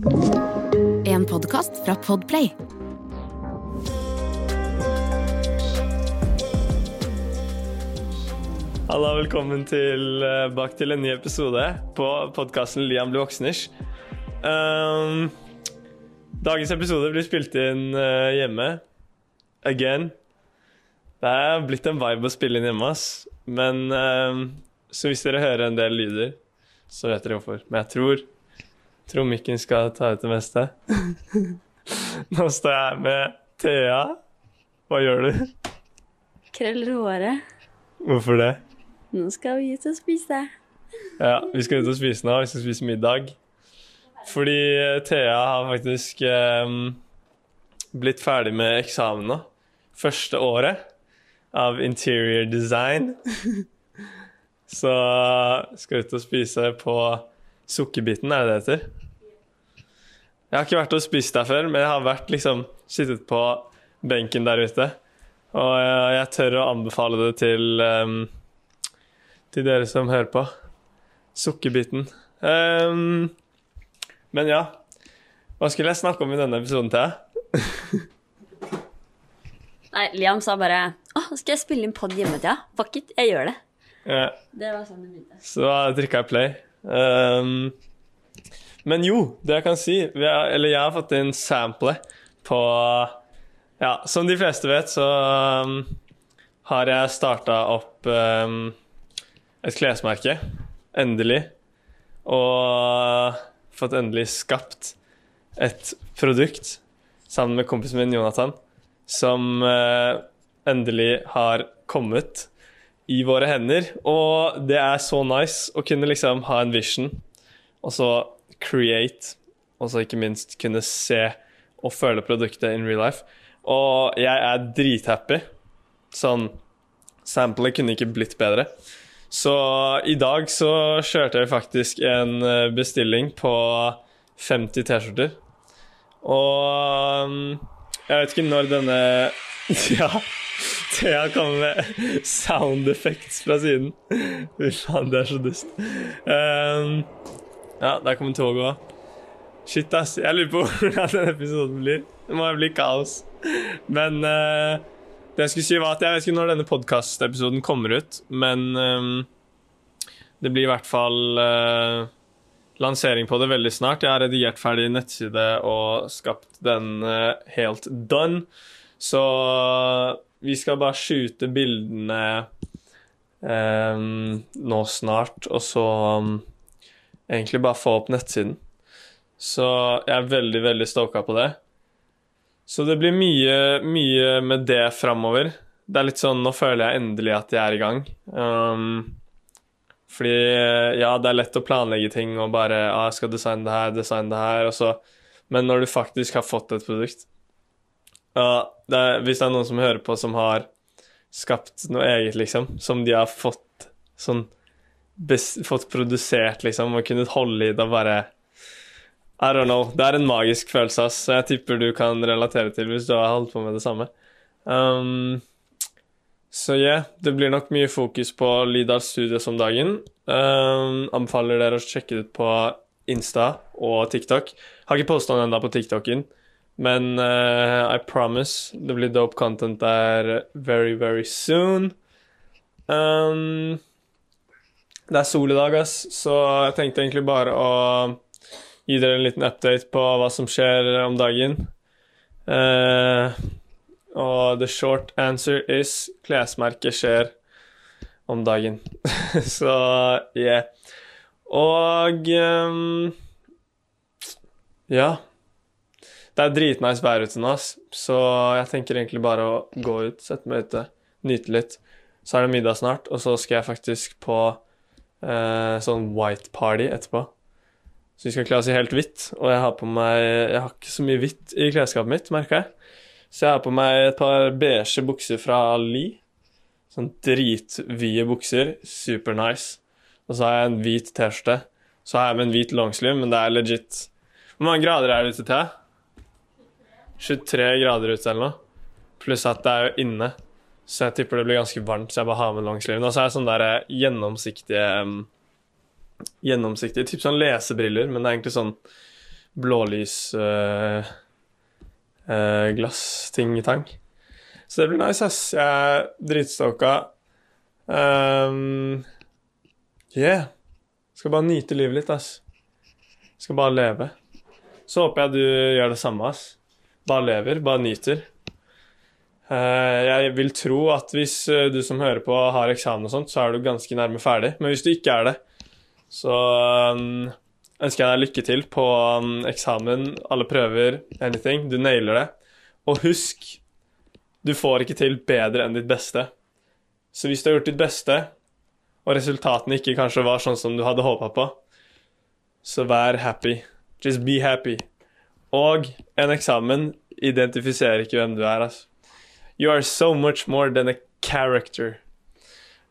En podkast fra Podplay. Halla, velkommen til, eh, bak til en ny episode på podkasten Liam blir voksners. Um, dagens episode blir spilt inn uh, hjemme. Again. Det er blitt en vibe å spille inn hjemme, ass. Men um, så hvis dere hører en del lyder, så vet dere hvorfor. Men jeg tror tror mikken skal ta ut det meste. Nå står jeg med Thea. Hva gjør du? Krøller håret. Hvorfor det? Nå skal vi ut og spise. Ja, vi skal ut og spise nå. Vi skal spise middag. Fordi eh, Thea har faktisk um, blitt ferdig med eksamen nå. Første året av interior design. Så skal ut og spise på Sukkerbiten, er det det heter? Jeg har ikke vært og spist der før, men jeg har vært liksom sittet på benken der ute. Og jeg, jeg tør å anbefale det til um, til dere som hører på. Sukkerbiten. Um, men ja. Hva skulle jeg snakke om i denne episoden til? Nei, Liam sa bare Å, skal jeg spille inn pod hjemme deg? Fuck it, jeg gjør det. Ja, Det var sånn det begynte. så da trykka jeg play. Um, men jo, det jeg kan si har, Eller jeg har fått inn sample på Ja, som de fleste vet, så um, har jeg starta opp um, et klesmerke. Endelig. Og fått endelig skapt et produkt sammen med kompisen min Jonathan, som uh, endelig har kommet i våre hender. Og det er så nice å kunne liksom ha en vision, og så create, og så ikke minst kunne se og føle produktet in real life. Og jeg er drithappy. Sånn Samplet kunne ikke blitt bedre. Så i dag så kjørte jeg faktisk en eh, bestilling på 50 T-skjorter. Og um, jeg vet ikke når denne Ja, Thea kommer med sound effects fra siden. Fy faen, det er så dust. Um, ja, der kommer toget òg. Shit, ass. Jeg lurer på hvordan denne episoden blir. Det må bli kaos. Men uh, det jeg skulle si var at jeg vet ikke når denne podkast-episoden kommer ut, men um, det blir i hvert fall uh, lansering på det veldig snart. Jeg har redigert ferdig nettside og skapt den uh, helt done. Så vi skal bare skyte bildene ehm, nå snart, og så um, egentlig bare få opp nettsiden. Så jeg er veldig, veldig stoka på det. Så det blir mye, mye med det framover. Det er litt sånn Nå føler jeg endelig at jeg er i gang. Um, fordi ja, det er lett å planlegge ting og bare ah, 'Jeg skal designe det her, designe det her', og så Men når du faktisk har fått et produkt ja, det er, Hvis det er noen som hører på som har skapt noe eget, liksom, som de har fått sånn Fått produsert, liksom, og kunnet holde i det og bare I don't know. Det er en magisk følelse, ass. Jeg tipper du kan relatere til hvis du har holdt på med det samme. Um, så yeah, det blir nok mye fokus på Lydal Studios om dagen. Um, anbefaler dere å sjekke det ut på Insta og TikTok. Har ikke posta den ennå på TikToken, men uh, I promise det blir dope content der very, very soon. Um, det er sol i dag, ass, så jeg tenkte egentlig bare å gi dere en liten update på hva som skjer om dagen. Uh, og the short answer is klesmerket skjer om dagen. Så yeah. Og um, ja. Det er dritnice vær ute nå, så jeg tenker egentlig bare å gå ut, sette meg ute, nyte litt. Så er det middag snart, og så skal jeg faktisk på eh, sånn white party etterpå. Så vi skal kle oss i helt hvitt, og jeg har på meg Jeg har ikke så mye hvitt i klesskapet mitt, merker jeg. Så jeg har på meg et par beige bukser fra Ali. Sånn dritvide bukser. Super nice. Og så har jeg en hvit T-skjorte. Så har jeg med en hvit longsleeve, men det er legit Hvor mange grader er det ute til? 23 grader ute eller noe. Pluss at det er jo inne. Så jeg tipper det blir ganske varmt, så jeg bare har med longsleeven. Og så er det sånne der eh, gjennomsiktige um, Gjennomsiktige, typ sånn lesebriller, men det er egentlig sånn blålysglass, uh, glass, ting i tank Så det blir nice, ass. Jeg er dritstoka. Um, yeah. Skal bare nyte livet litt, ass. Skal bare leve. Så håper jeg du gjør det samme, ass. Bare lever, bare nyter. Uh, jeg vil tro at hvis uh, du som hører på, har eksamen og sånt, så er du ganske nærme ferdig. Men hvis du ikke er det, så um, ønsker jeg deg lykke til på eksamen, alle prøver, anything. Du nailer det. Og husk du får ikke til bedre enn ditt beste. Så hvis du har gjort ditt beste, og resultatene ikke kanskje var sånn som du hadde håpa på, så vær happy. Just be happy. Og en eksamen identifiserer ikke hvem du er, altså. You are so much more than a character.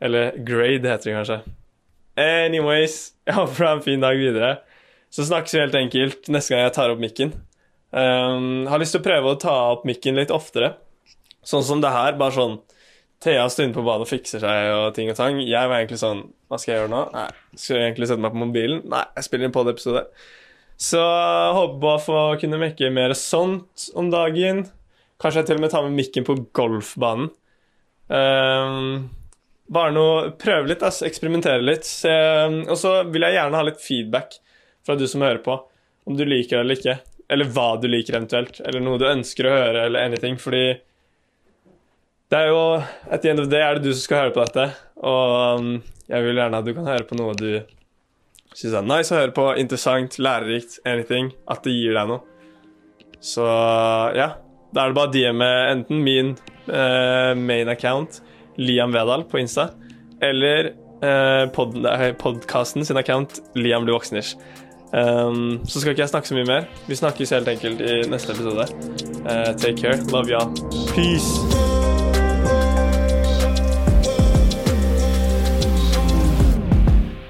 Eller grade, heter det kanskje. Anyways, jeg håper du har en fin dag videre. Så snakkes vi helt enkelt neste gang jeg tar opp mikken. Um, har lyst til å prøve å ta opp mikken litt oftere. Sånn som det her, bare sånn Thea stunder på badet og fikser seg og ting og tang. Jeg var egentlig sånn Hva skal jeg gjøre nå? Nei, Skal jeg egentlig sette meg på mobilen? Nei, jeg spiller inn pod-episode. Så håper på å få kunne mekke mer sånt om dagen. Kanskje jeg til og med tar med mikken på golfbanen. Um, bare noe Prøve litt, altså. Eksperimentere litt. Og så vil jeg gjerne ha litt feedback fra du som hører på. Om du liker det eller ikke. Eller hva du liker, eventuelt. Eller noe du ønsker å høre, eller anything. Fordi det er jo At the end of the day er det du som skal høre på dette. Og um, jeg vil gjerne at du kan høre på noe du syns er nice å høre på, interessant, lærerikt, anything. At det gir deg noe. Så ja. Da er det bare DM-e enten min uh, main account, Liam Vedal, på Insta, eller uh, pod podkasten sin account, Liam Luvoksnish. Um, så skal ikke jeg snakke så mye mer. Vi snakkes helt enkelt i neste episode. Uh, take care. Love y'all. Peace.